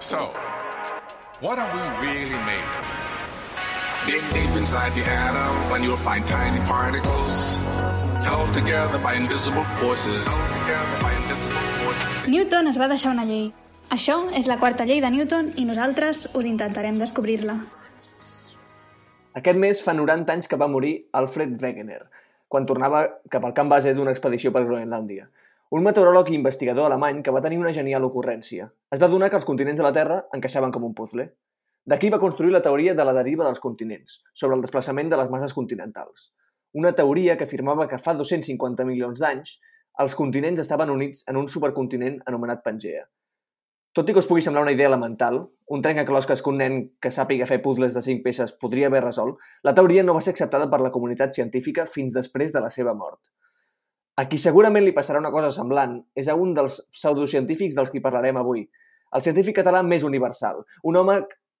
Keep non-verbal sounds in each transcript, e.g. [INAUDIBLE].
So, what are we really made of? Dig deep inside the atom when you'll find tiny particles held together by invisible forces. Newton es va deixar una llei. Això és la quarta llei de Newton i nosaltres us intentarem descobrir-la. Aquest mes fa 90 anys que va morir Alfred Wegener, quan tornava cap al camp base d'una expedició per Groenlàndia. Un meteoròleg i investigador alemany que va tenir una genial ocurrència. Es va donar que els continents de la Terra encaixaven com un puzzle. D'aquí va construir la teoria de la deriva dels continents, sobre el desplaçament de les masses continentals. Una teoria que afirmava que fa 250 milions d'anys els continents estaven units en un supercontinent anomenat Pangea. Tot i que us pugui semblar una idea elemental, un trencaclosques que un nen que sàpiga fer puzzles de 5 peces podria haver resolt, la teoria no va ser acceptada per la comunitat científica fins després de la seva mort. A qui segurament li passarà una cosa semblant és a un dels pseudocientífics dels qui parlarem avui, el científic català més universal, un home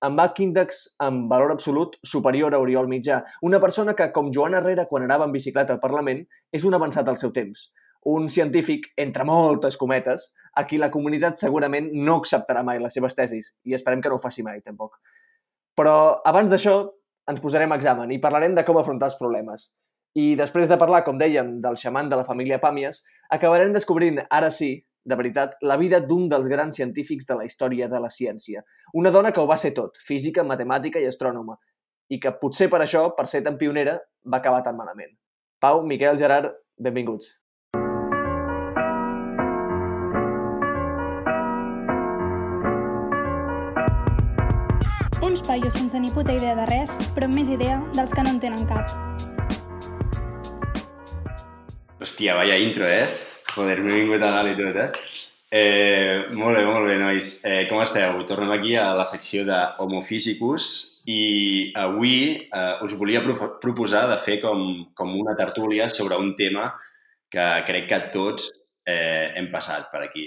amb H índex amb valor absolut superior a Oriol Mitjà, una persona que, com Joan Herrera quan anava en bicicleta al Parlament, és un avançat al seu temps. Un científic, entre moltes cometes, a qui la comunitat segurament no acceptarà mai les seves tesis, i esperem que no ho faci mai, tampoc. Però abans d'això, ens posarem a examen i parlarem de com afrontar els problemes. I després de parlar, com dèiem, del xaman de la família Pàmies, acabarem descobrint, ara sí, de veritat, la vida d'un dels grans científics de la història de la ciència. Una dona que ho va ser tot, física, matemàtica i astrònoma, i que potser per això, per ser tan pionera, va acabar tan malament. Pau, Miquel, Gerard, benvinguts. Uns paios sense ni puta idea de res, però amb més idea dels que no en tenen cap. Hòstia, vaya intro, eh? Joder, m'he vingut a dalt i tot, eh? eh? Molt bé, molt bé, nois. Eh, com esteu? Tornem aquí a la secció de Homo Physicus i avui eh, us volia pro proposar de fer com, com una tertúlia sobre un tema que crec que tots eh, hem passat per aquí.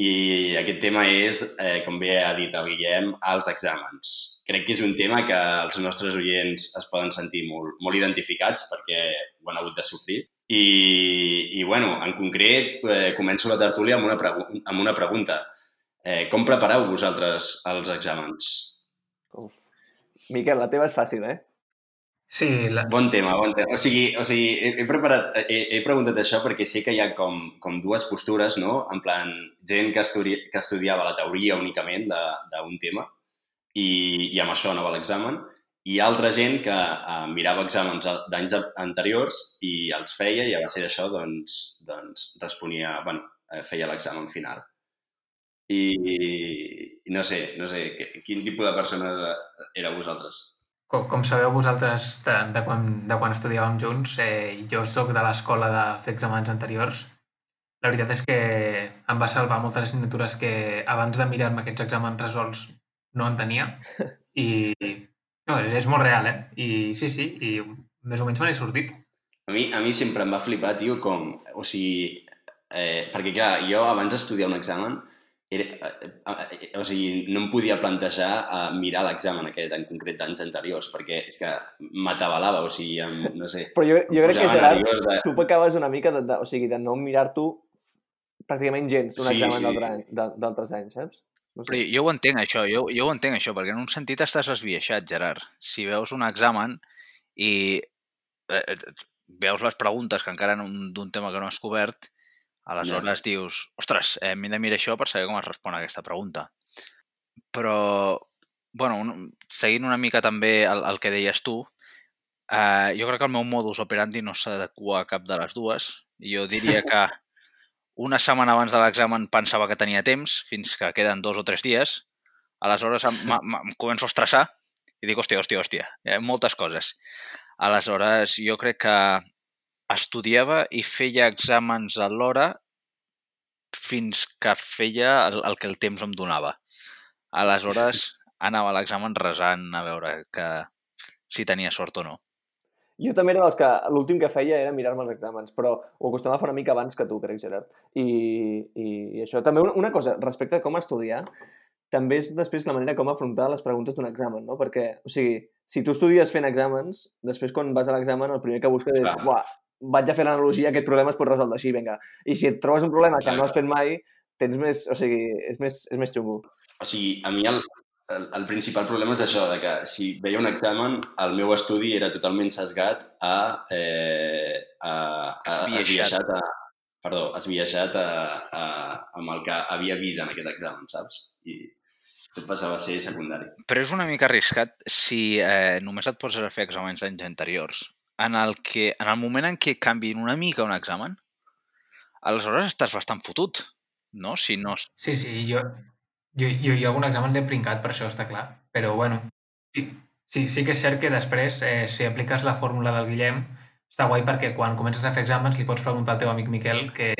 I aquest tema és, eh, com bé ha dit el Guillem, els exàmens. Crec que és un tema que els nostres oients es poden sentir molt, molt identificats perquè ho han hagut de sofrir. I, i bueno, en concret, eh, començo la tertúlia amb una, amb una pregunta. Eh, com prepareu vosaltres els exàmens? Uf. Miquel, la teva és fàcil, eh? Sí, la... Bon tema, bon tema. O sigui, o sigui he, he, preparat, he, he preguntat això perquè sé que hi ha com, com dues postures, no? En plan, gent que, estudi, que estudiava la teoria únicament d'un tema i, i amb això anava a l'examen, i altra gent que uh, mirava exàmens d'anys anteriors i els feia i a base d'això doncs, doncs responia, bueno, eh, feia l'examen final. I, I no sé, no sé, quin tipus de persona era vosaltres? Com, com sabeu vosaltres de, de, quan, de quan estudiàvem junts, eh, jo sóc de l'escola de fer exàmens anteriors. La veritat és que em va salvar moltes assignatures que abans de mirar-me aquests exàmens resolts no en tenia. [LAUGHS] I no, és, és molt real, eh? I sí, sí, i més o menys me n'he sortit. A mi, a mi sempre em va flipar, tio, com... O sigui, eh, perquè clar, jo abans d'estudiar un examen era, eh, eh, o sigui, no em podia plantejar uh, mirar l'examen aquest en concret d'anys anteriors, perquè és que m'atabalava, o sigui, amb, no sé... Però jo, jo crec que, Gerard, de... tu pecaves una mica de, de, o sigui, de no mirar-t'ho pràcticament gens un sí, examen sí. d'altres anys, saps? No sé. Però jo ho entenc, això, jo, jo ho entenc, això, perquè en un sentit estàs esbiaixat, Gerard. Si veus un examen i eh, veus les preguntes que encara d'un tema que no has cobert Aleshores no. dius, ostres, eh, m'he de mirar això per saber com es respon a aquesta pregunta. Però, bueno, un, seguint una mica també el, el que deies tu, eh, jo crec que el meu modus operandi no s'adequa a cap de les dues. Jo diria que una setmana abans de l'examen pensava que tenia temps, fins que queden dos o tres dies. Aleshores em, [LAUGHS] em, em començo a estressar i dic, hòstia, hòstia, hòstia, hi ha moltes coses. Aleshores, jo crec que estudiava i feia exàmens alhora fins que feia el, el que el temps em donava. Aleshores, [LAUGHS] anava a l'examen resant a veure que si tenia sort o no. Jo també era dels que l'últim que feia era mirar-me els exàmens, però ho acostumava a fer una mica abans que tu, crec, Gerard. I, i, i això. També una, una cosa, respecte a com estudiar, també és després la manera com afrontar les preguntes d'un examen, no? Perquè, o sigui, si tu estudies fent exàmens, després quan vas a l'examen el primer que busques és, uah, vaig a fer l'analogia, aquest problema es pot resoldre així, vinga. I si et trobes un problema que no has fet mai, tens més, o sigui, és més, és més xungo. o sigui, a mi el, el, el principal problema és això, de que si veia un examen, el meu estudi era totalment sesgat a... Eh, a, a Esbiaixat. esbiaixat a, perdó, esbiaixat a, a, amb el que havia vist en aquest examen, saps? I tot passava a ser secundari. Però és una mica arriscat si eh, només et poses a fer exàmens d'anys anteriors. En el, que, en el moment en què canviïn una mica un examen, aleshores estàs bastant fotut, no? Si no... Sí, sí, jo, jo, jo, jo algun examen l'he pringat, per això està clar. Però, bueno, sí, sí, sí que és cert que després, eh, si apliques la fórmula del Guillem, està guai perquè quan comences a fer exàmens li pots preguntar al teu amic Miquel que,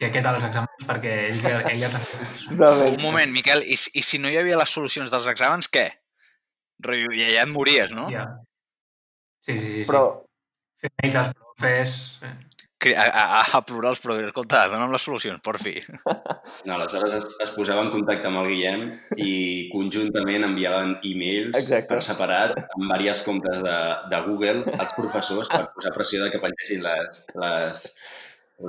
que què tal els exàmens perquè ell, ja- ell ja els ha fet. Un moment, Miquel, i, si- i si no hi havia les solucions dels exàmens, què? Rotllo, Ja, ja et mories, no? Ja. Sí, sí, sí. Però, sí. Fer mails als profes... eh, A, a, a plorar els progrés. Escolta, dona'm les solucions, por fi. [LAUGHS] No, aleshores es, es posava en contacte amb el Guillem i conjuntament enviaven e-mails Exacte. per separat amb diversos comptes de, de Google als professors per posar pressió de que pengessin les, les,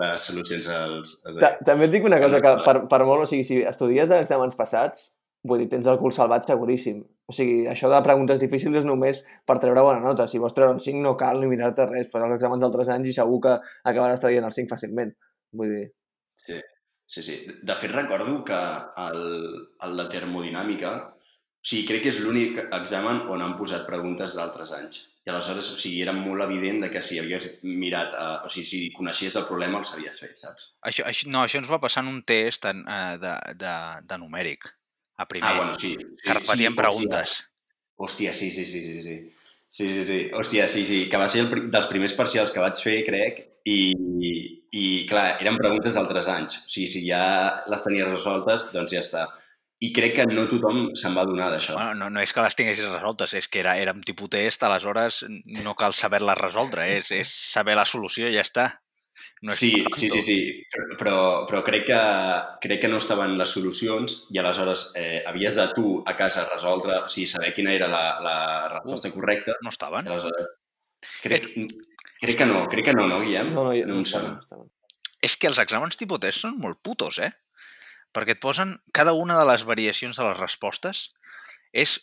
les solucions als... als ta també et dic una cosa, que per, per molt, o sigui, si estudies en exàmens passats, vull dir, tens el cul salvat seguríssim. O sigui, això de preguntes difícils és només per treure bona nota. Si vols treure un 5 no cal ni mirar-te res, fas els exàmens d'altres anys i segur que acabaràs traient el 5 fàcilment. Vull dir, Sí, sí, sí. De fet, recordo que el, el de termodinàmica, o sigui, crec que és l'únic examen on han posat preguntes d'altres anys. I aleshores, o sigui, era molt evident de que si havies mirat, eh, o sigui, si coneixies el problema, el sabies fer, saps? Això, això, no, això ens va passar en un test en, eh, de, de, de numèric, a primer. Ah, bueno, sí. sí que repetíem preguntes. Hòstia, sí, sí, sí, sí, sí. Sí, sí, sí. Hòstia, sí, sí. Que va ser el, dels primers parcials que vaig fer, crec, i, i clar, eren preguntes d'altres anys. O sigui, si ja les tenies resoltes, doncs ja està. I crec que no tothom se'n va donar d'això. Bueno, no, no és que les tinguessis resoltes, és que era, era un tipus test, aleshores no cal saber-les resoldre, és, és saber la solució i ja està. No Sí, sí, sí, sí, però, però crec, que, crec que no estaven les solucions i aleshores eh, havies de tu a casa resoldre, o sigui, saber quina era la, la resposta correcta. No estaven? Aleshores, crec, crec que no, crec que no, no, Guillem? no, no, no em sona. no, no. És que els exàmens tipus test són molt putos, eh? Perquè et posen cada una de les variacions de les respostes és...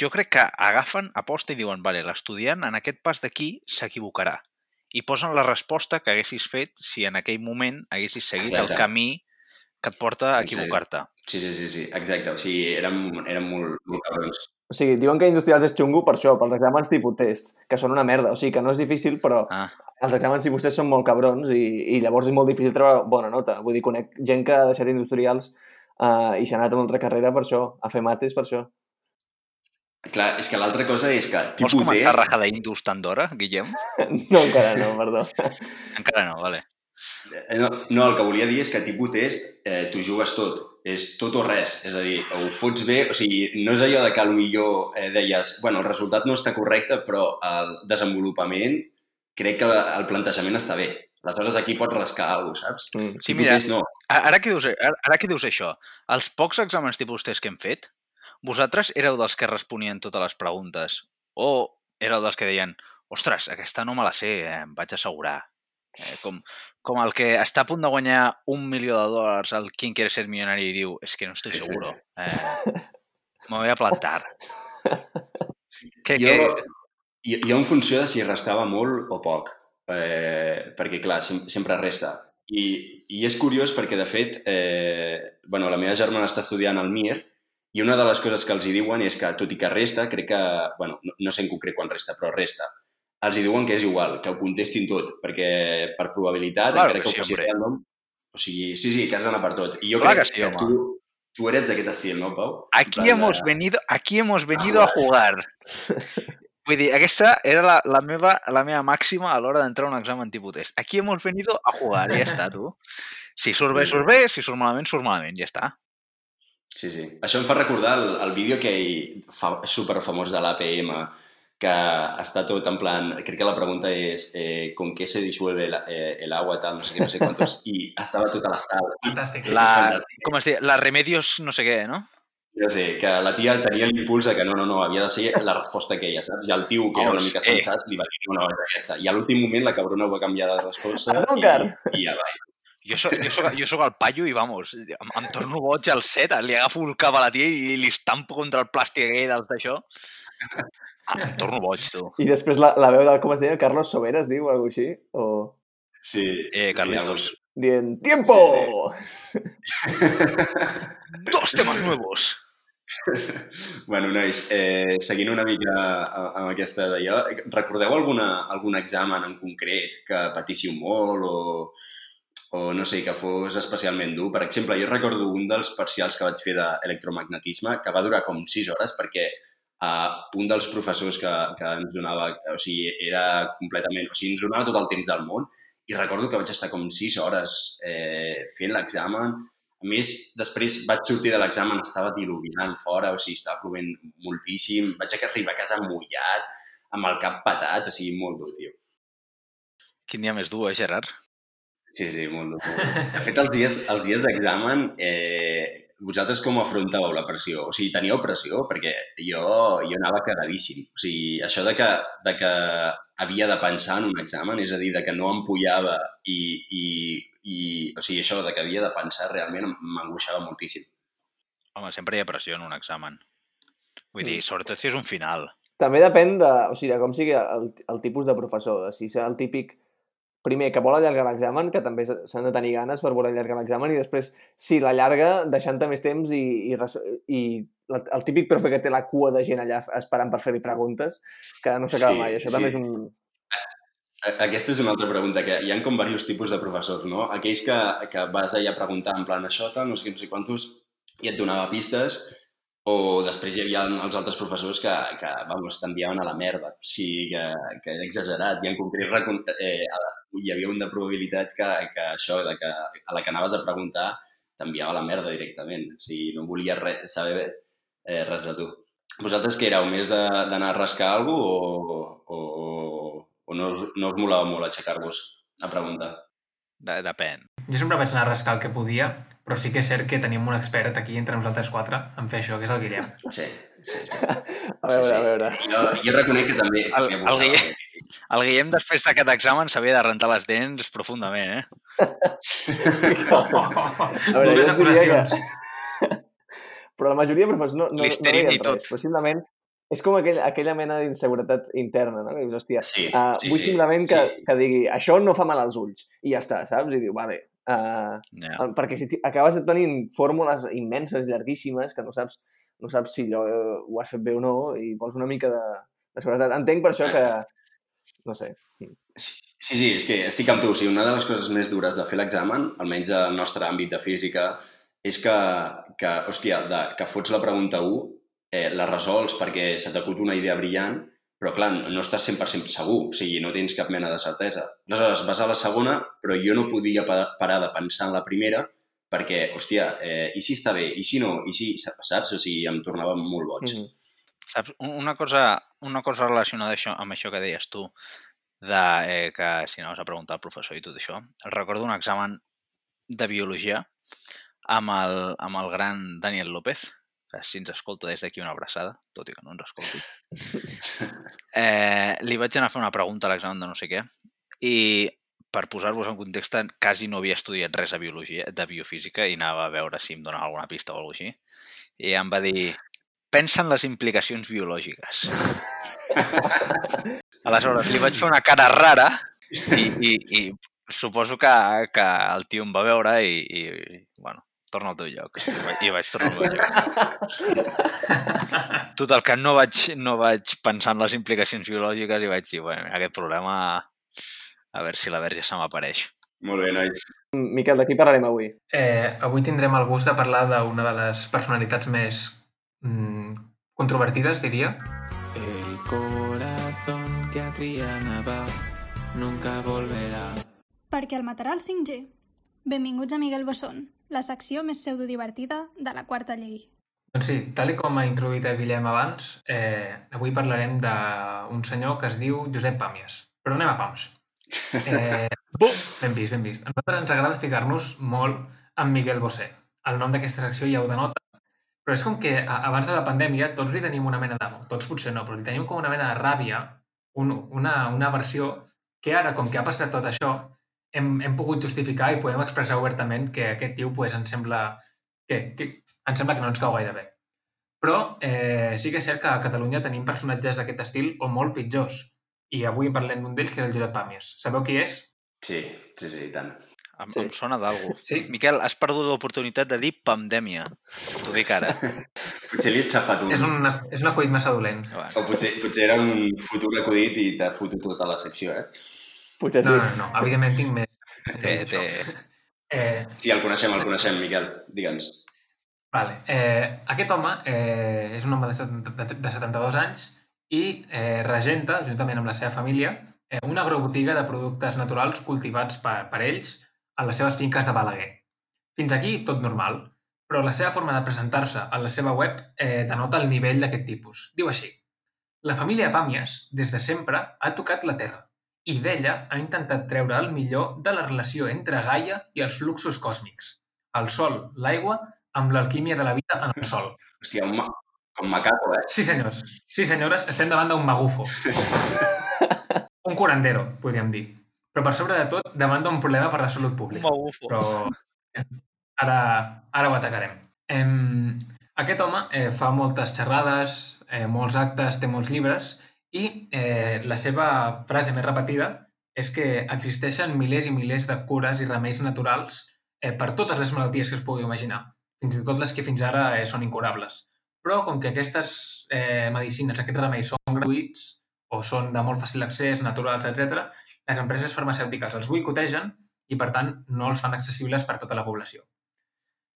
Jo crec que agafen aposta i diuen, vale, l'estudiant en aquest pas d'aquí s'equivocarà. I posen la resposta que haguessis fet si en aquell moment haguessis seguit Exacte. el camí que et porta a equivocar-te. Sí, sí, sí, sí, exacte. O sigui, érem, érem molt, molt cabrons. O sigui, diuen que industrials és xungo per això, pels exàmens tipus test, que són una merda. O sigui, que no és difícil, però Ah, els exàmens tipus test són molt cabrons i, i llavors és molt difícil treure bona nota. Vull dir, conec gent que ha deixat industrials uh, i s'ha anat a una altra carrera per això, a fer mates per això. Clar, és que l'altra cosa és que vols comentar test... raja d'Indus tant d'hora, Guillem? [LAUGHS] No, encara no, perdó. [LAUGHS] Encara no, vale. Eh, No, no, el que volia dir és que tipus test eh, t'ho jugues tot. És tot o res. És a dir, o ho fots bé, o sigui, no és allò de que millor eh, deies, bueno, el resultat no està correcte, però el desenvolupament crec que el plantejament està bé. Aleshores aquí pots rascar alguna cosa, saps? Mm. Sí, Tipus mira, test no. Ara que, dius, ara, ara que dius això, els pocs exàmens tipus test que hem fet, vosaltres éreu dels que responien totes les preguntes? O éreu dels que deien, ostres, aquesta no me la sé, eh, em vaig assegurar. Eh, com, com el que està a punt de guanyar un milió de dòlars al Quien quiere ser milionari i diu, és que no estic Sí, sí. seguro. Eh, me voy a plantar. [LAUGHS] Que, Jo, que... jo, jo en funció de si restava molt o poc, eh, perquè clar, sem sempre resta. I, I és curiós perquè, de fet, eh, bueno, la meva germana està estudiant al MIR i una de les coses que els hi diuen és que, tot i que resta, crec que, bueno, no, no sé en concret quan resta, però resta, els hi diuen que és igual, que ho contestin tot, perquè per probabilitat, Claro encara que que, sí, ho facis hombre. random, o sigui, sí, sí, que has d'anar per tot. I jo Clar crec que sí, home. tu, tu eres d'aquest estil, no, Pau? Aquí plan de- hemos venido, aquí hemos venido a jugar. [LAUGHS] Vull dir, aquesta era la, la, meva, la meva màxima a l'hora d'entrar a un examen tipus test. Aquí hemos venido a jugar, ja està, tu. Si surt bé, surt bé, si surt malament, surt malament, ja està. Sí, sí. Això em fa recordar el, el vídeo que hi fa, super famós de l'APM, que està tot en plan... Crec que la pregunta és eh, ¿con qué se disuelve el, eh, el agua? Tal, no sé què, no sé quantos. [LAUGHS] I estava tota la sal. Fantàstic. La, com es diu? La Remedios no sé què, no? no sé, que la tia tenia l'impuls de que no, no, no, havia de ser la resposta que ella, saps? I el tio, que era una mica Hosti. sensat, li va dir no, no, és aquesta. I a l'últim moment la cabrona ho va canviar de resposta Ah, no, i, i ja va. Jo soc, jo, soc, jo soc el paio i, vamos, em, em torno boig al set, li agafo el cap a la tia i li estampo contra el plàstic aquell del d'això. Em torno boig, tu. I després la, la veu del, com es deia, Carlos Sobera, es diu, o alguna així? O Sí. Eh, Carlitos. dient, ¡tiempo! Dos temes nuevos. [LAUGHS] bueno, nois, eh, seguint una mica a- amb aquesta d'allò, recordeu alguna, algun examen en concret que patíssiu molt o, o no sé, que fos especialment dur? Per exemple, jo recordo un dels parcials que vaig fer d'electromagnetisme que va durar com 6 hores perquè uh, un dels professors que, que ens donava, o sigui, era completament, o sigui, ens donava tot el temps del món i recordo que vaig estar com 6 hores eh, fent l'examen. A més, després vaig sortir de l'examen, estava diluviant fora, o sigui, estava plovent moltíssim. Vaig arribar a casa mullat, amb el cap patat, o sigui, molt dur, tio. Quin dia més dur, eh, Gerard? Sí, sí, molt dur. [LAUGHS] De fet, els dies, els dies d'examen, eh, vosaltres com afrontàveu la pressió? O sigui, teníeu pressió? Perquè jo, jo anava cagadíssim. O sigui, això de que, de que havia de pensar en un examen, és a dir, de que no em pullava i, i, i o sigui, això de que havia de pensar realment m'angoixava moltíssim. Home, sempre hi ha pressió en un examen. Vull dir, sobretot si és un final. També depèn de, o sigui, de com sigui el, el tipus de professor. De si serà el típic primer que vol allargar l'examen, que també s'han de tenir ganes per voler allargar l'examen, i després, si l'allarga, deixant-te més temps i, i, i la, el típic profe que té la cua de gent allà esperant per fer-li preguntes, que no s'acaba Sí, mai. Això sí. també és un... Aquesta és una altra pregunta, que hi ha com diversos tipus de professors, no? Aquells que, que vas allà a preguntar en plan això, tal, no sé què, no sé quantos, i et donava pistes, o després hi havia els altres professors que, que vamos, t'enviaven a la merda. O sigui, que, que era exagerat. I en concret eh, hi havia un de probabilitat que, que això, de que a la que anaves a preguntar t'enviava a la merda directament. O sigui, no volia res, saber eh, res de tu. Vosaltres què éreu? Més d'anar a rascar alguna o, o, o no, us, no us molava molt aixecar-vos a preguntar? De, depèn. Jo sempre vaig anar a rascar el que podia, però sí que és cert que tenim un expert aquí entre nosaltres quatre en fer això, que és el Guillem. Sí, sí, sí. A veure, a veure. Jo, jo reconec que també... El- també el. Guillem- El Guillem, després d'aquest examen, s'havia de rentar les dents profundament, eh? A veure, [LAUGHS] Dures jo et diria acusacions. [LAUGHS] Però la majoria de professors no, no, no deien i tot. res. Possiblement és com aquell, aquella mena d'inseguretat interna, no? Que dius, hòstia, Sí, uh, sí, vull sí, simplement que, sí. que digui això no fa mal als ulls, i ja està, saps? I diu, vale, uh, Ja. perquè si acabes tenint fórmules immenses, llarguíssimes, que no saps, no saps si allò eh, ho has fet bé o no, i vols una mica de, de seguretat. Entenc per això que, no sé, Sí, sí, és que estic amb tu. O sigui, una de les coses més dures de fer l'examen, almenys al nostre àmbit de física, és que, que hòstia, de, que fots la pregunta 1, eh, la resols perquè se t'acut una idea brillant, però clar, no estàs 100% segur, o sigui, no tens cap mena de certesa. Aleshores, vas a la segona, però jo no podia pa- parar de pensar en la primera perquè, hòstia, eh, i si està bé, i si no, i si, saps? O sigui, em tornava molt boig. Mhm. Saps? Un- Una cosa, una cosa relacionada això, amb això que deies tu, de eh, que si anaves a preguntar al professor i tot això, recordo un examen de biologia amb el, amb el gran Daniel López, si ens escolta des d'aquí una abraçada, tot i que no ens escolti. [LAUGHS] Eh, li vaig anar a fer una pregunta a l'examen de no sé què i per posar-vos en context, quasi no havia estudiat res de biologia, de biofísica i anava a veure si em donava alguna pista o alguna així. I em va dir, pensa en les implicacions biològiques. [LAUGHS] Aleshores, li vaig fer una cara rara i, i, i suposo que, que el tio em va veure i, i bueno, torna al teu lloc. I vaig, tornar al meu lloc. Total, que no vaig, no vaig pensar en les implicacions biològiques i vaig dir, bueno, aquest problema, a veure si la verge se m'apareix. Molt bé, nois. Miquel, de qui parlarem avui? Eh, avui tindrem el gust de parlar d'una de les personalitats més mm, controvertides, diria. El corazón que a Triana va nunca volverá. Perquè el matarà el 5G. Benvinguts a Miguel Bosson, la secció més pseudodivertida de la quarta llei. Doncs sí, tal com ha introduït el Guillem abans, eh, avui parlarem d'un senyor que es diu Josep Pàmies. Però anem a pams. Eh, [LAUGHS] ben vist, ben vist. A nosaltres ens agrada ficar-nos molt amb Miguel Bosé. El nom d'aquesta secció ja ho denota. Però és com que a- abans de la pandèmia tots li tenim una mena de... Tots potser no, però li tenim com una mena de ràbia, un, una, una versió que ara, com que ha passat tot això, hem, hem pogut justificar i podem expressar obertament que aquest tio pues, ens sembla que, que, ens sembla que no ens cau gaire bé. Però eh, sí que és cert que a Catalunya tenim personatges d'aquest estil o molt pitjors. I avui parlem d'un d'ells, que és el Josep Pàmies. Sabeu qui és? Sí, sí, sí, i tant. Em, Sí. em sona d'algú. Sí? Miquel, has perdut l'oportunitat de dir pandèmia. T'ho dic ara. [LAUGHS] Potser li he xafat un. És, un, és un acudit massa dolent. Bueno, O potser, potser era un futur acudit i t'ha fotut tota la secció, eh? Potser sí. No, no, no. Evidentment tinc més. [LAUGHS] té, té... Eh, Sí, el coneixem, el coneixem, Miquel. Digue'ns. Vale. Eh, aquest home eh, és un home de, 70, de, de 72 anys i eh, regenta, juntament amb la seva família, eh, una agrobotiga de productes naturals cultivats per, per ells a les seves finques de Balaguer. Fins aquí tot normal, però la seva forma de presentar-se a la seva web eh, denota el nivell d'aquest tipus. Diu així, la família Pàmies, des de sempre, ha tocat la terra i d'ella ha intentat treure el millor de la relació entre Gaia i els fluxos còsmics, el sol, l'aigua amb l'alquímia de la vida en el sol. Hòstia, un, ma... un macaco, eh? Sí, senyors. Sí, senyores, estem davant d'un magufo. [LAUGHS] un curandero, podríem dir. Però per sobre de tot, davant d'un problema per la salut Un pública. magufo. Però eh, ara, ara ho atacarem. Em, aquest home eh, fa moltes xerrades, eh, molts actes, té molts llibres i eh, la seva frase més repetida és que existeixen milers i milers de cures i remeis naturals eh, per totes les malalties que es pugui imaginar, fins i tot les que fins ara eh, són incurables. Però com que aquestes eh, medicines, aquests remeis són gratuïts o són de molt fàcil accés, naturals, etc., les empreses farmacèutiques els boicotegen i, per tant, no els fan accessibles per tota la població.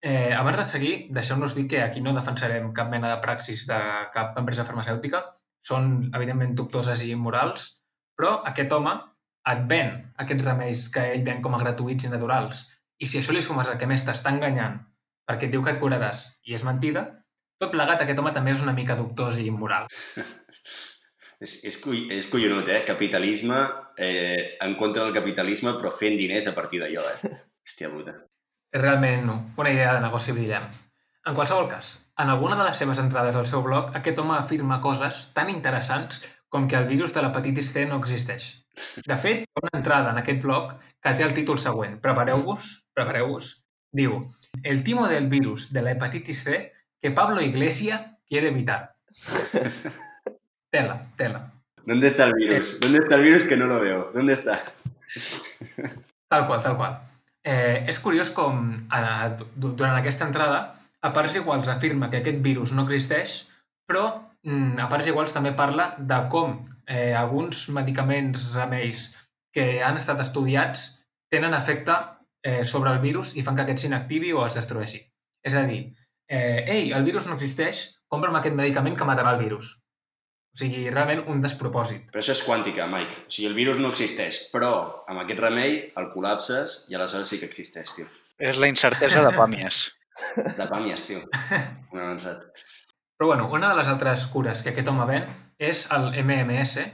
Eh, abans de seguir, deixeu-nos dir que aquí no defensarem cap mena de praxis de cap empresa farmacèutica. Són, evidentment, dubtoses i immorals, però aquest home et ven aquests remeis que ell ven com a gratuïts i naturals. I si això li sumes el que més t'està enganyant perquè et diu que et curaràs i és mentida, tot plegat aquest home també és una mica dubtós i immoral. [LAUGHS] És, és, és collonut, eh? Capitalisme eh, en contra del capitalisme, però fent diners a partir d'allò, eh? [LAUGHS] Hòstia puta. És realment una idea de negoci brillant. En qualsevol cas, en alguna de les seves entrades al seu blog, aquest home afirma coses tan interessants com que el virus de l'hepatitis C no existeix. De fet, hi ha una entrada en aquest blog que té el títol següent. Prepareu-vos, prepareu-vos. Diu, el timo del virus de la hepatitis C que Pablo Iglesia quiere evitar. [LAUGHS] Tela, tela. ¿Dónde está el virus? ¿Dónde está el virus que no lo veo? ¿Dónde está? Tal qual, tal qual. Eh, és curiós com du- durant aquesta entrada a parts iguals afirma que aquest virus no existeix, però mm, a parts iguals també parla de com eh, alguns medicaments, remeis que han estat estudiats tenen efecte eh, sobre el virus i fan que aquest s'inactivi o es destrueixi. És a dir, eh, ei, el virus no existeix, compra'm aquest medicament que matarà el virus. O sigui, realment un despropòsit. Però això és quàntica, Mike. O sigui, el virus no existeix, però amb aquest remei el col·lapses i aleshores sí que existeix, tio. És la incertesa de Pàmies. [LAUGHS] De pàmies, tio. Un [LAUGHS] avançat. Però bueno, una de les altres cures que aquest home ven és el MMS,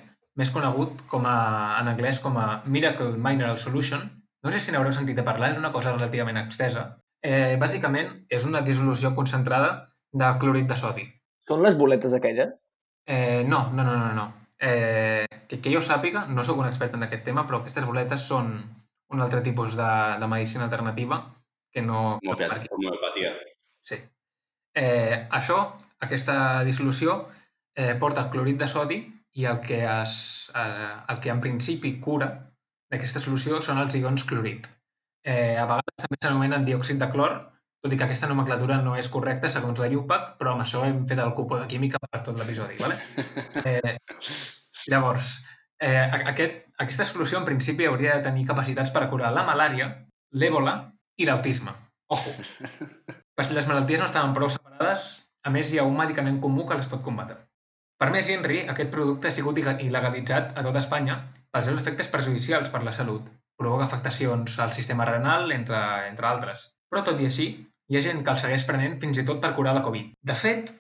més conegut com a, en anglès com a Miracle Mineral Solution. No sé si n'haureu sentit a parlar, és una cosa relativament extesa. Eh, bàsicament, és una dissolució concentrada de clorit de sodi. Són les boletes aquelles? Eh, no, no, no, no. no. Eh, que, que jo sàpiga, no sóc un expert en aquest tema, però aquestes boletes són un altre tipus de, de medicina alternativa que no... no Homeopatia. Homeopatia. Sí. Eh, això, aquesta dissolució, eh, porta clorit de sodi i el que, es, eh, el que en principi cura d'aquesta solució són els ions clorit. Eh, a vegades també s'anomenen diòxid de clor, tot i que aquesta nomenclatura no és correcta segons la IUPAC, però amb això hem fet el cupo de química per tot l'episodi. Vale? [LAUGHS] Eh, llavors, eh, aquest, aquesta solució en principi hauria de tenir capacitats per curar la malària, l'èbola i l'autisme. Ojo! [LAUGHS] Per si les malalties no estaven prou separades, a més hi ha un medicament comú que les pot combatre. Per més Henry, aquest producte ha sigut il·legalitzat a tot Espanya pels seus efectes perjudicials per la salut. Provoca afectacions al sistema renal, entre, entre altres. Però tot i així, hi ha gent que el segueix prenent fins i tot per curar la Covid. De fet,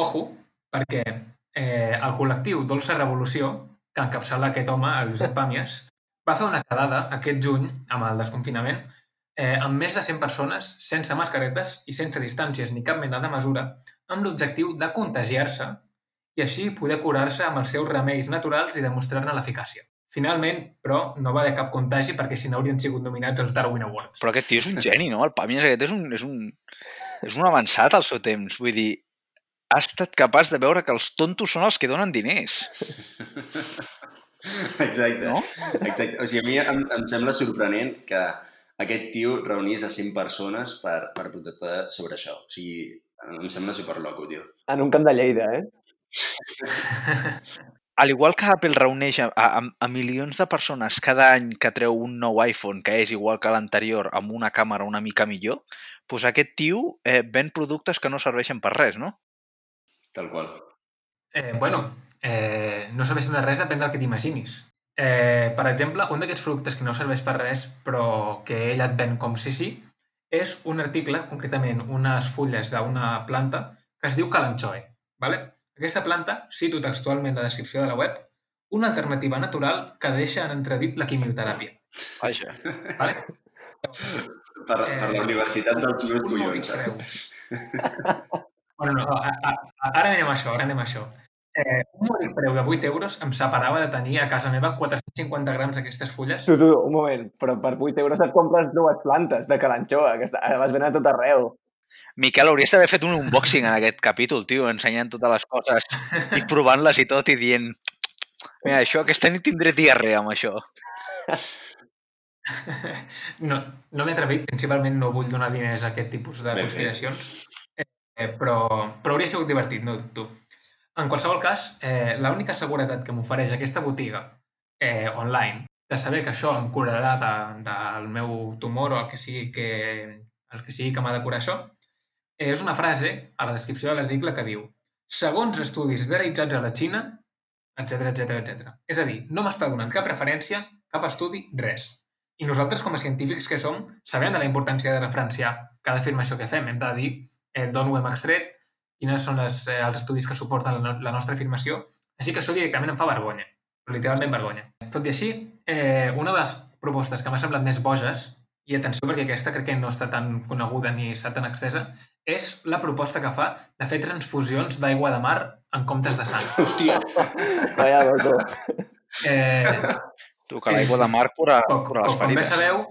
ojo, perquè eh, el col·lectiu Dolça Revolució, que encapçala aquest home, el Josep Pàmies, va fer una quedada aquest juny, amb el desconfinament, eh, amb més de 100 persones, sense mascaretes i sense distàncies ni cap mena de mesura, amb l'objectiu de contagiar-se i així poder curar-se amb els seus remeis naturals i demostrar-ne l'eficàcia. Finalment, però, no va haver cap contagi perquè si no haurien sigut nominats als Darwin Awards. Però aquest tio és un geni, no? El Pàmies aquest és un, és un, és un avançat al seu temps. Vull dir, ha estat capaç de veure que els tontos són els que donen diners. Exacte. No? Exacte. O sigui, a mi em, em sembla sorprenent que aquest tio reunís a 100 persones per, per protestar sobre això. O sigui, em sembla superloco, tio. En un camp de Lleida, eh? [LAUGHS] Al igual que Apple reuneix a, a, a milions de persones cada any que treu un nou iPhone que és igual que l'anterior amb una càmera una mica millor, doncs aquest tio eh, ven productes que no serveixen per res, no? Tal qual. Eh, bueno, eh, no serveixen de res, depèn del que t'imaginis. Eh, per exemple, un d'aquests productes que no serveix per res, però que ell et ven com si sí, és un article, concretament unes fulles d'una planta que es diu calanchoe. Vale? Aquesta planta, cito textualment la descripció de la web, una alternativa natural que deixa en entredit la quimioteràpia. Vaja. Vale? Per, per la universitat dels meus collons, saps? Bueno, no, a, a, ara anem a això, ara anem a això. Eh, un mòdic preu de 8 euros em separava de tenir a casa meva 450 grams d'aquestes fulles. Tu, tu, un moment, però per 8 euros et compres dues plantes de calanxoa, que està, les venen a tot arreu. Miquel, hauries d'haver fet un unboxing en aquest capítol, tio, ensenyant totes les coses i provant-les i tot i dient mira, això, aquesta nit tindré diarrea amb això. No, no m'he atrevit, principalment no vull donar diners a aquest tipus de conspiracions, eh, però, però hauria sigut divertit, no dubto. En qualsevol cas, eh, l'única seguretat que m'ofereix aquesta botiga eh, online de saber que això em curarà de, del meu tumor o el que sigui que, el que, sigui que m'ha de curar això, eh, és una frase a la descripció de l'article que diu segons estudis realitzats a la Xina, etc etc etc. És a dir, no m'està donant cap referència, cap estudi, res. I nosaltres, com a científics que som, sabem de la importància de referenciar cada afirmació que fem. Hem de dir eh, d'on ho hem extret, quines són les, eh, els estudis que suporten la, no- la nostra afirmació. Així que això directament em fa vergonya, però literalment vergonya. Tot i així, eh, una de les propostes que m'ha semblat més boges, i atenció perquè aquesta crec que no està tan coneguda ni està tan extesa, és la proposta que fa de fer transfusions d'aigua de mar en comptes de sang. Hòstia, Vaya loco. Eh, Tu, que l'aigua de mar cura, com, cura les com, com bé ferides. sabeu,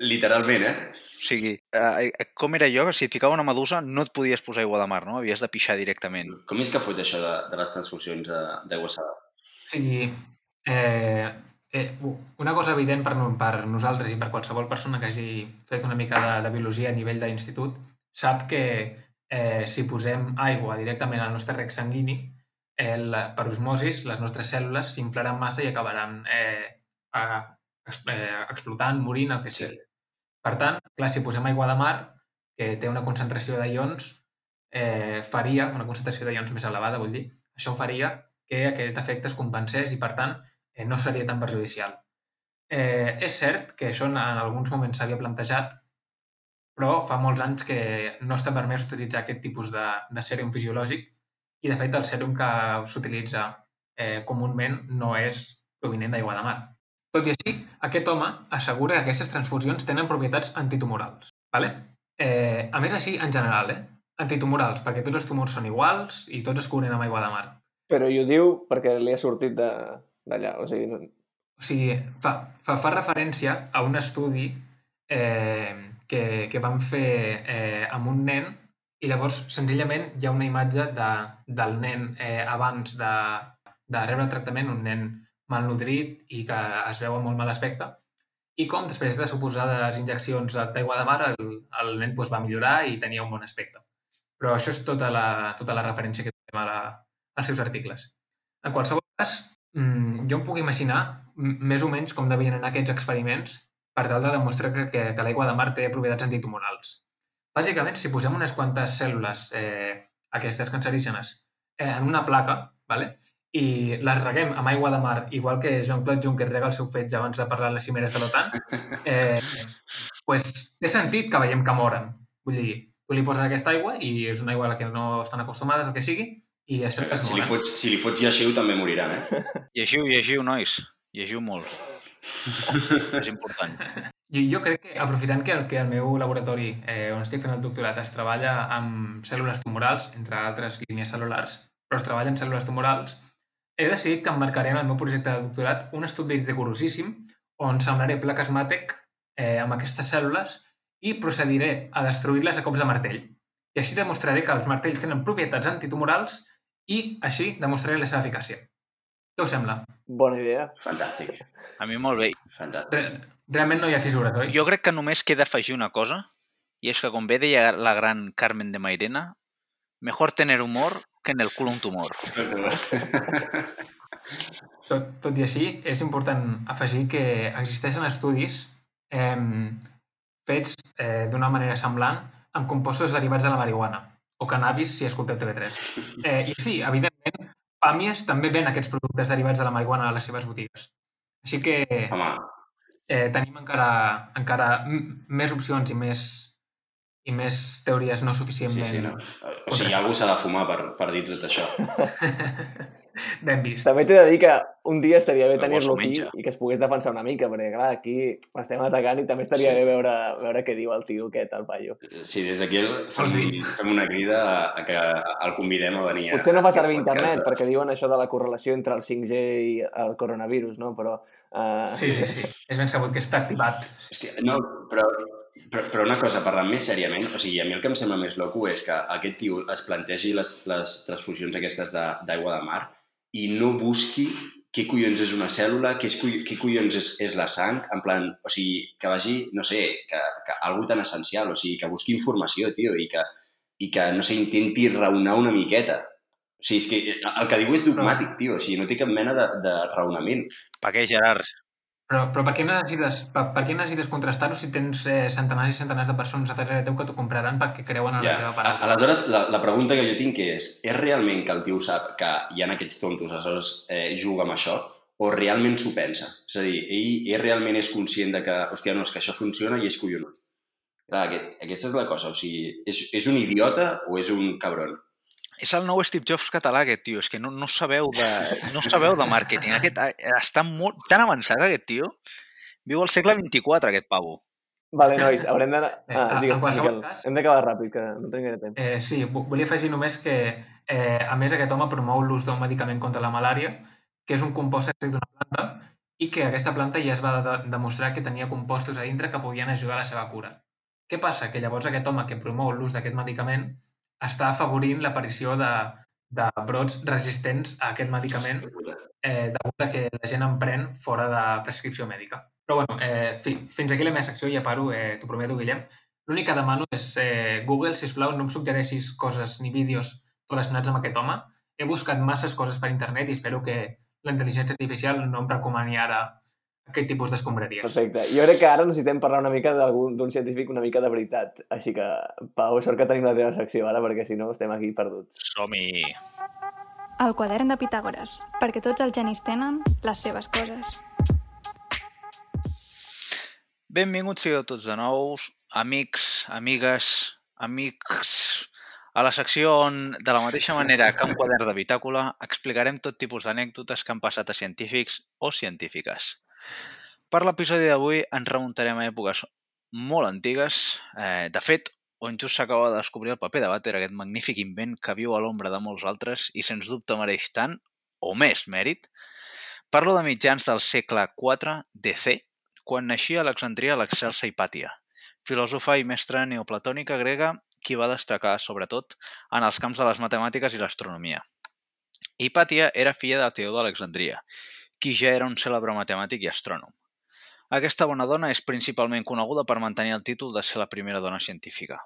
literalment, eh? O sigui, eh, com era jo, que si et ficava una medusa no et podies posar aigua de mar, no? Havies de pixar directament. Com és que fot això de, de les transfusions de- d'aigua salada? O sigui, eh, eh, una cosa evident per, per nosaltres i per qualsevol persona que hagi fet una mica de, de biologia a nivell d'institut sap que eh, si posem aigua directament al nostre rec sanguini, eh, la, per osmosis les nostres cèl·lules s'inflaran massa i acabaran eh, a, eh, explotant, morint, el que sigui. Per tant, clar, si posem aigua de mar, que té una concentració de ions, eh, faria, una concentració de ions més elevada, vull dir, això faria que aquest efecte es compensés i, per tant, eh, no seria tan perjudicial. Eh, és cert que això en, en alguns moments s'havia plantejat, però fa molts anys que no està permès utilitzar aquest tipus de, de sèrum fisiològic i, de fet, el sèrum que s'utilitza eh, comúment no és provinent d'aigua de mar. Tot i així, aquest home assegura que aquestes transfusions tenen propietats antitumorals. Vale? Eh, a més, així, en general, eh? antitumorals, perquè tots els tumors són iguals i tots es curen amb aigua de mar. Però i ho diu perquè li ha sortit d'allà, o sigui... no- O sigui, fa, fa, fa referència a un estudi eh, que, que van fer eh, amb un nen i llavors senzillament hi ha una imatge de, del nen eh, abans de, de rebre el tractament, un nen malnodrit i que es veu amb molt mal aspecte, i com després de suposades injeccions d'aigua de mar el, el nen doncs, va millorar i tenia un bon aspecte. Però això és tota la, tota la referència que tenim a la, als seus articles. En qualsevol cas, mm, jo em puc imaginar més o menys com devien anar aquests experiments per tal de demostrar que, que, que l'aigua de mar té propietats antitumorals. Bàsicament, si posem unes quantes cèl·lules, eh, aquestes cancerígenes, eh, en una placa, vale? I les reguem amb aigua de mar, igual que Jean-Claude Juncker rega el seu fetge abans de parlar a les cimeres de l'OTAN, [LAUGHS] eh, pues, té sentit que veiem que moren. Vull dir, tu li poses aquesta aigua i és una aigua a la que no estan acostumades, el que sigui, i és cert que es Si li moren. fots, si li fots lleixiu també moriran, eh? [LAUGHS] Llegiu, llegiu, nois. Llegiu molt. [LAUGHS] és important. Jo, jo crec que, aprofitant que el, que el meu laboratori, eh, on estic fent el doctorat, es treballa amb cèl·lules tumorals, entre altres línies cel·lulars, però es treballa amb cèl·lules tumorals, he decidit que emmarcaré en el meu projecte de doctorat un estudi rigorosíssim on sembraré plaques màtec eh, amb aquestes cèl·lules i procediré a destruir-les a cops de martell. I així demostraré que els martells tenen propietats antitumorals i així demostraré la seva eficàcia. Què us sembla? Bona idea. Fantàstic, A mi molt bé. fantàstic. Re realment no hi ha fissures, oi? Jo crec que només queda afegir una cosa, i és que, com bé deia la gran Carmen de Mairena, mejor tener humor que en el culo un tumor. [LAUGHS] [LAUGHS] Tot, tot i així, és important afegir que existeixen estudis eh, fets eh, d'una manera semblant amb compostos derivats de la marihuana o cannabis, si escolteu TV3. [LAUGHS] Eh, I sí, evidentment, Pàmies també ven aquests productes derivats de la marihuana a les seves botigues. Així que Home, eh, tenim encara, encara més opcions i més, i més teories no sí, suficientment sí, no. O sigui, algú s'ha de fumar per, per dir tot això. [LAUGHS] ben vist. També t'he de dir que un dia estaria bé tenir-lo aquí menja. i que es pogués defensar una mica, perquè clar, aquí l'estem atacant i també estaria Sí. bé veure, veure què diu el tio aquest, el paio. Sí, des d'aquí fem, dir? fem una crida a que el convidem a venir a... Potser no fa servir internet, de- perquè diuen això de la correlació entre el 5G i el coronavirus, no? Però... Uh... Sí, sí, sí. És ben sabut que està activat. Hòstia, no, però, però, però una cosa, parlant més sèriament, o sigui, a mi el que em sembla més loco és que aquest tio es plantegi les, les transfusions aquestes de- d'aigua de, mar i no busqui què collons és una cèl·lula, què, és, què collons és, és la sang, en plan, o sigui, que vagi, no sé, que, que algú tan essencial, o sigui, que busqui informació, tio, i que, i que no sé, intenti raonar una miqueta. O sigui, és que el que diu és dogmàtic, tio, o sigui, no té cap mena de, de raonament. Per què, Gerard? Però, però per què necessites, per, per què necessites contrastar-ho si tens eh, centenars i centenars de persones a darrere teu que t'ho compraran perquè creuen en la Ja. teva A- paraula? Aleshores, la, la pregunta que jo tinc és, és realment que el tio sap que hi ha aquests tontos, aleshores eh, juga amb això, o realment s'ho pensa? És a dir, ell, ell realment és conscient de que, hòstia, no, és que això funciona i és collonut. Clar, aquest, aquesta és la cosa, o sigui, és, és un idiota o és un cabron? És el nou Steve Jobs català, aquest tio. És que no, no, sabeu, de, no sabeu de màrqueting. Aquest, està molt, tan avançat, aquest tio. Viu al segle 24, aquest pavo. Vale, nois, haurem d'anar... Eh, Ah, en digues, qualsevol Miquel, cas- hem d'acabar ràpid, que no tenim gaire temps. Eh, sí, vo- volia afegir només que, eh, a més, aquest home promou l'ús d'un medicament contra la malària, que és un compost extret d'una planta, i que aquesta planta ja es va de demostrar que tenia compostos a dintre que podien ajudar a la seva cura. Què passa? Que llavors aquest home que promou l'ús d'aquest medicament està afavorint l'aparició de, de brots resistents a aquest medicament eh, degut a que la gent en pren fora de prescripció mèdica. Però bueno, eh, fi, fins aquí la meva secció, ja paro, eh, t'ho prometo, Guillem. L'únic que demano és, eh, Google, si plau, no em suggereixis coses ni vídeos relacionats amb aquest home. He buscat masses coses per internet i espero que la intel·ligència artificial no em recomani ara aquest tipus d'escombraries. Perfecte. Jo crec que ara necessitem parlar una mica d'un científic una mica de veritat. Així que, Pau, sort que tenim la teva secció ara, perquè si no estem aquí perduts. Som-hi! El quadern de Pitàgores, perquè tots els genis tenen les seves coses. Benvinguts sigueu tots de nou, amics, amigues, amics... A la secció on, de la mateixa manera que un quadern de bitàcula, explicarem tot tipus d'anècdotes que han passat a científics o científiques. Per l'episodi d'avui ens remuntarem a èpoques molt antigues. Eh, de fet, on just s'acaba de descobrir el paper de vàter, aquest magnífic invent que viu a l'ombra de molts altres i sens dubte mereix tant o més mèrit. Parlo de mitjans del segle IV DC, quan naixia a Alexandria l'excelsa Hipàtia, filòsofa i mestra neoplatònica grega qui va destacar, sobretot, en els camps de les matemàtiques i l'astronomia. Hipàtia era filla de Teó d'Alexandria, qui ja era un cèlebre matemàtic i astrònom. Aquesta bona dona és principalment coneguda per mantenir el títol de ser la primera dona científica,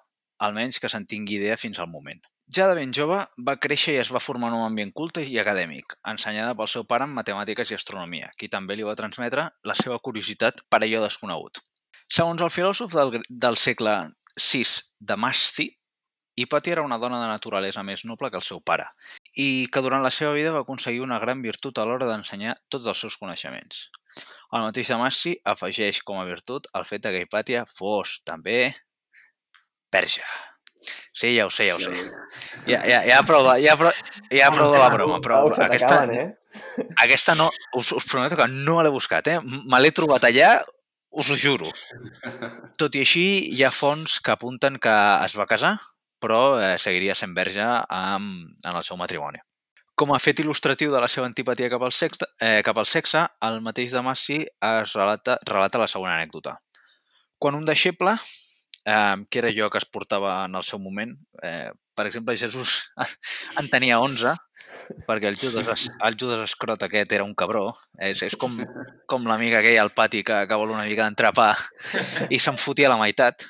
almenys que se'n tingui idea fins al moment. Ja de ben jove, va créixer i es va formar en un ambient culte i acadèmic, ensenyada pel seu pare en matemàtiques i astronomia, qui també li va transmetre la seva curiositat per allò desconegut. Segons el filòsof del, del segle VI Damasci, Hipàtia era una dona de naturalesa més noble que el seu pare i que durant la seva vida va aconseguir una gran virtut a l'hora d'ensenyar tots els seus coneixements. El mateix Damasci afegeix com a virtut el fet que Hipàtia fos també verge. Sí, ja ho sé, ja ho sé. Ja, ja, ja prou, de- ja, prou, ja prou de la broma, però aquesta, eh? aquesta no, us, us prometo que no l'he buscat, eh? Me l'he trobat allà, us ho juro. Tot i així, hi ha fonts que apunten que es va casar, però eh, seguiria sent verge amb, en el seu matrimoni. Com a fet il·lustratiu de la seva antipatia cap al sexe, eh, cap al sexe el mateix Damassi es relata, relata la següent anècdota. Quan un deixeble, eh, que era jo que es portava en el seu moment, eh, per exemple, Jesús [LAUGHS] en tenia 11, perquè el Judas, el Judas Escrot aquest era un cabró. És, és com, com l'amiga aquella al pati que, que vol una mica d'entrepar i se'n fotia la meitat.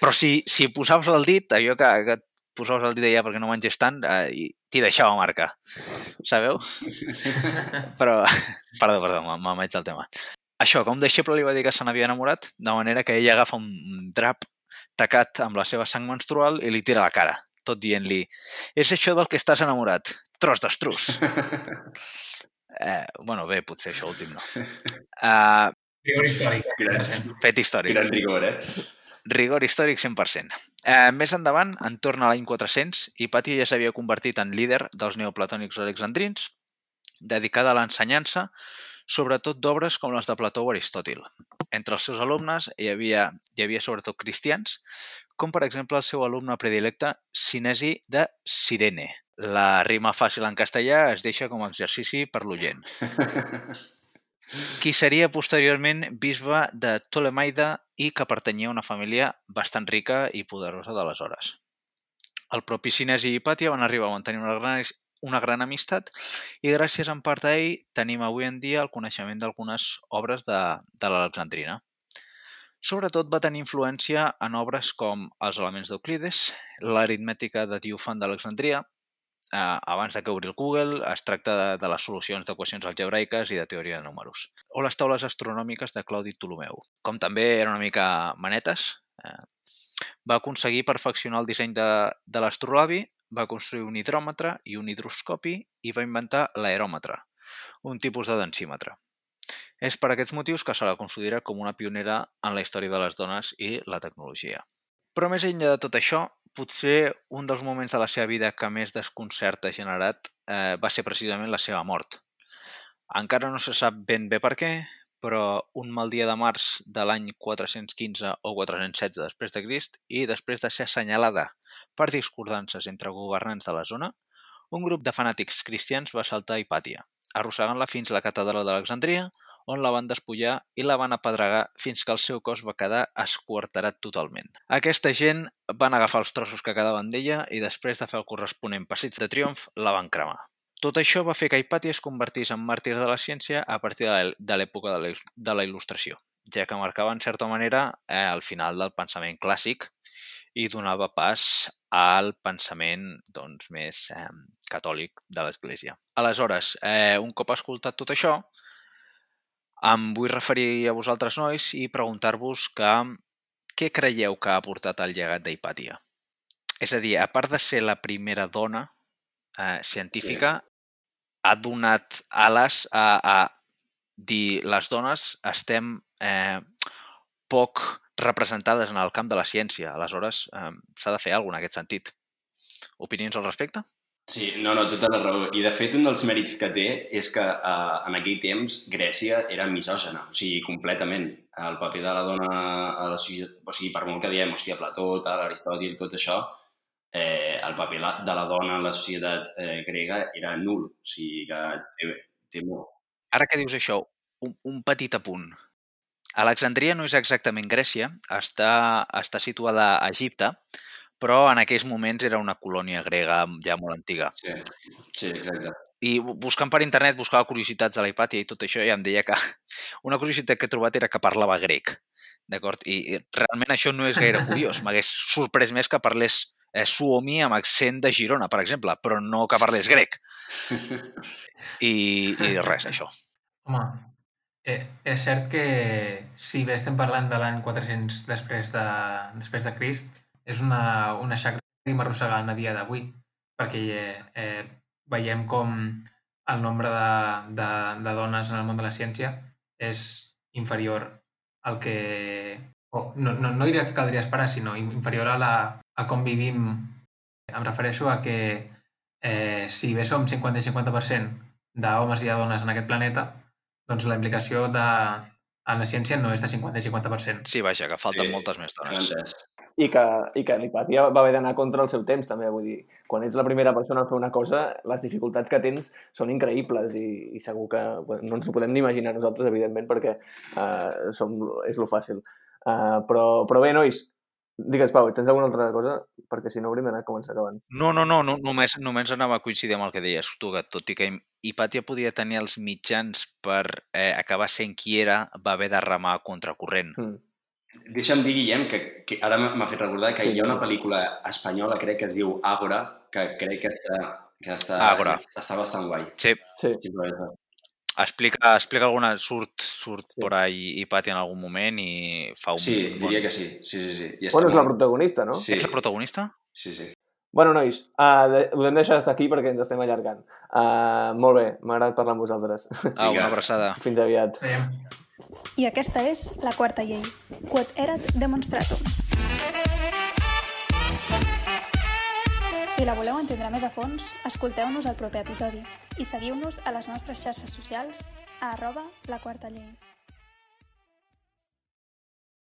Però si, si posaves el dit, allò que, que posaves el dit allà perquè no mengés tant, eh, i t'hi deixava marca. Sabeu? Però, perdó, perdó, vaig del tema. Això, un deixeble li va dir que se n'havia enamorat, de manera que ella agafa un drap tacat amb la seva sang menstrual i li tira a la cara, tot dient-li és això del que estàs enamorat, tros d'estrus. [LAUGHS] eh, bueno, bé, potser això últim no. Uh, [LAUGHS] Rigor històric. Gran, fet històric. gran rigor, eh? Rigor històric 100%. Eh, més endavant, en torna a l'any 400, Hipàtia ja s'havia convertit en líder dels neoplatònics alexandrins, dedicada a l'ensenyança, sobretot d'obres com les de Plató o Aristòtil. Entre els seus alumnes hi havia, hi havia sobretot cristians, com per exemple el seu alumne predilecte Cinesi de Sirene. La rima fàcil en castellà es deixa com a exercici per l'oient qui seria posteriorment bisbe de Ptolemaida i que pertanyia a una família bastant rica i poderosa d'aleshores. El propi Cines i Hipàtia van arribar a mantenir una gran, una gran amistat i gràcies en part a ell tenim avui en dia el coneixement d'algunes obres de, de l'Alexandrina. Sobretot va tenir influència en obres com Els elements d'Euclides, l'aritmètica de Diofant d'Alexandria, eh, abans de que obri el Google, es tracta de, de les solucions d'equacions algebraiques i de teoria de números. O les taules astronòmiques de Claudi Ptolomeu. Com també eren una mica manetes, eh, va aconseguir perfeccionar el disseny de, de l'astrolabi, va construir un hidròmetre i un hidroscopi i va inventar l'aeròmetre, un tipus de densímetre. És per aquests motius que se la considera com una pionera en la història de les dones i la tecnologia. Però més enllà de tot això, potser un dels moments de la seva vida que més desconcert ha generat eh, va ser precisament la seva mort. Encara no se sap ben bé per què, però un mal dia de març de l'any 415 o 416 després de Crist i després de ser assenyalada per discordances entre governants de la zona, un grup de fanàtics cristians va saltar a Hipàtia, arrossegant-la fins a la catedral d'Alexandria, on la van despullar i la van apedregar fins que el seu cos va quedar esquarterat totalment. Aquesta gent van agafar els trossos que quedaven d'ella i després de fer el corresponent passeig de triomf, la van cremar. Tot això va fer que Hipàtia es convertís en màrtir de la ciència a partir de l'època de la il- de la il·lustració, ja que marcava en certa manera eh, el final del pensament clàssic i donava pas al pensament doncs, més eh, catòlic de l'Església. Aleshores, eh, un cop escoltat tot això, em vull referir a vosaltres nois i preguntar-vos que què creieu que ha aportat el llegat d'Hipàtia? És a dir, a part de ser la primera dona eh, científica, ha donat ales a, a dir les dones estem eh, poc representades en el camp de la ciència. Aleshores, eh, s'ha de fer alguna en aquest sentit. Opinions al respecte? Sí, no, no, tota la raó. I de fet, un dels mèrits que té és que eh, en aquell temps Grècia era misògena, o sigui, completament. El paper de la dona a la societat, o sigui, per molt que diem, hòstia, Plató, tal, Aristòtil, tot això, eh, el paper de la dona en la societat eh, grega era nul, o sigui que té, té molt. Ara que dius això, un, un petit apunt. Alexandria no és exactament Grècia, està, està situada a Egipte, però en aquells moments era una colònia grega ja molt antiga. Sí, sí, exacte. I bu- buscant per internet, buscava curiositats de la Hipàtia i tot això, i em deia que [LAUGHS] una curiositat que he trobat era que parlava grec. D'acord? I, realment això no és gaire curiós. M'hagués sorprès més que parlés suomi amb accent de Girona, per exemple, però no que parlés grec. I, i res, això. Home, eh, és cert que si bé estem parlant de l'any 400 després de, després de Crist, és una, una xacra que seguim arrossegant a dia d'avui, perquè eh, eh, veiem com el nombre de, de, de dones en el món de la ciència és inferior al que... O, no, no, no diria que caldria esperar, sinó in- inferior a, la, a com vivim. Em refereixo a que eh, si bé som 50 i 50% d'homes i de dones en aquest planeta, doncs la implicació de, en la ciència no és de 50 i 50%. Sí, vaja, que falten Sí, moltes més dones. entès. i que, i que l'Hipàtia va haver d'anar contra el seu temps, també. Vull dir, quan ets la primera persona a fer una cosa, les dificultats que tens són increïbles i, i segur que bueno, no ens ho podem ni imaginar nosaltres, evidentment, perquè uh, som, és lo fàcil. Uh, però, però bé, nois, digues, Pau, tens alguna altra cosa? Perquè si no hauríem d'anar a començar acabant. No, no, no, no només, només anava a coincidir amb el que deies tu, que tot i que Hipàtia podia tenir els mitjans per eh, acabar sent qui era, va haver de remar contra corrent. Mm. Deixa'm dir, Guillem, que, que ara m'ha fet recordar que Sí, hi ha una pel·lícula espanyola, crec que es diu Àgora, que crec que està, que està, Àgora. està bastant guai. Sí, Sí, Sí, explica, explica alguna... Surt, surt Sí. por ahí Hipàtia en algun moment i fa un... sí bon- diria que sí. sí, sí, sí. I bueno, és la protagonista, no? Sí, És la protagonista? sí, sí. Bueno, nois, uh, de, ho hem deixat estar aquí perquè ens estem allargant. Uh, molt bé, m'ha agradat parlar amb vosaltres. Ah, una abraçada. Fins aviat. Veiem. I aquesta és la quarta llei, quod erat demonstratum. Si la voleu entendre més a fons, escolteu-nos al proper episodi i seguiu-nos a les nostres xarxes socials a arroba la quarta llei.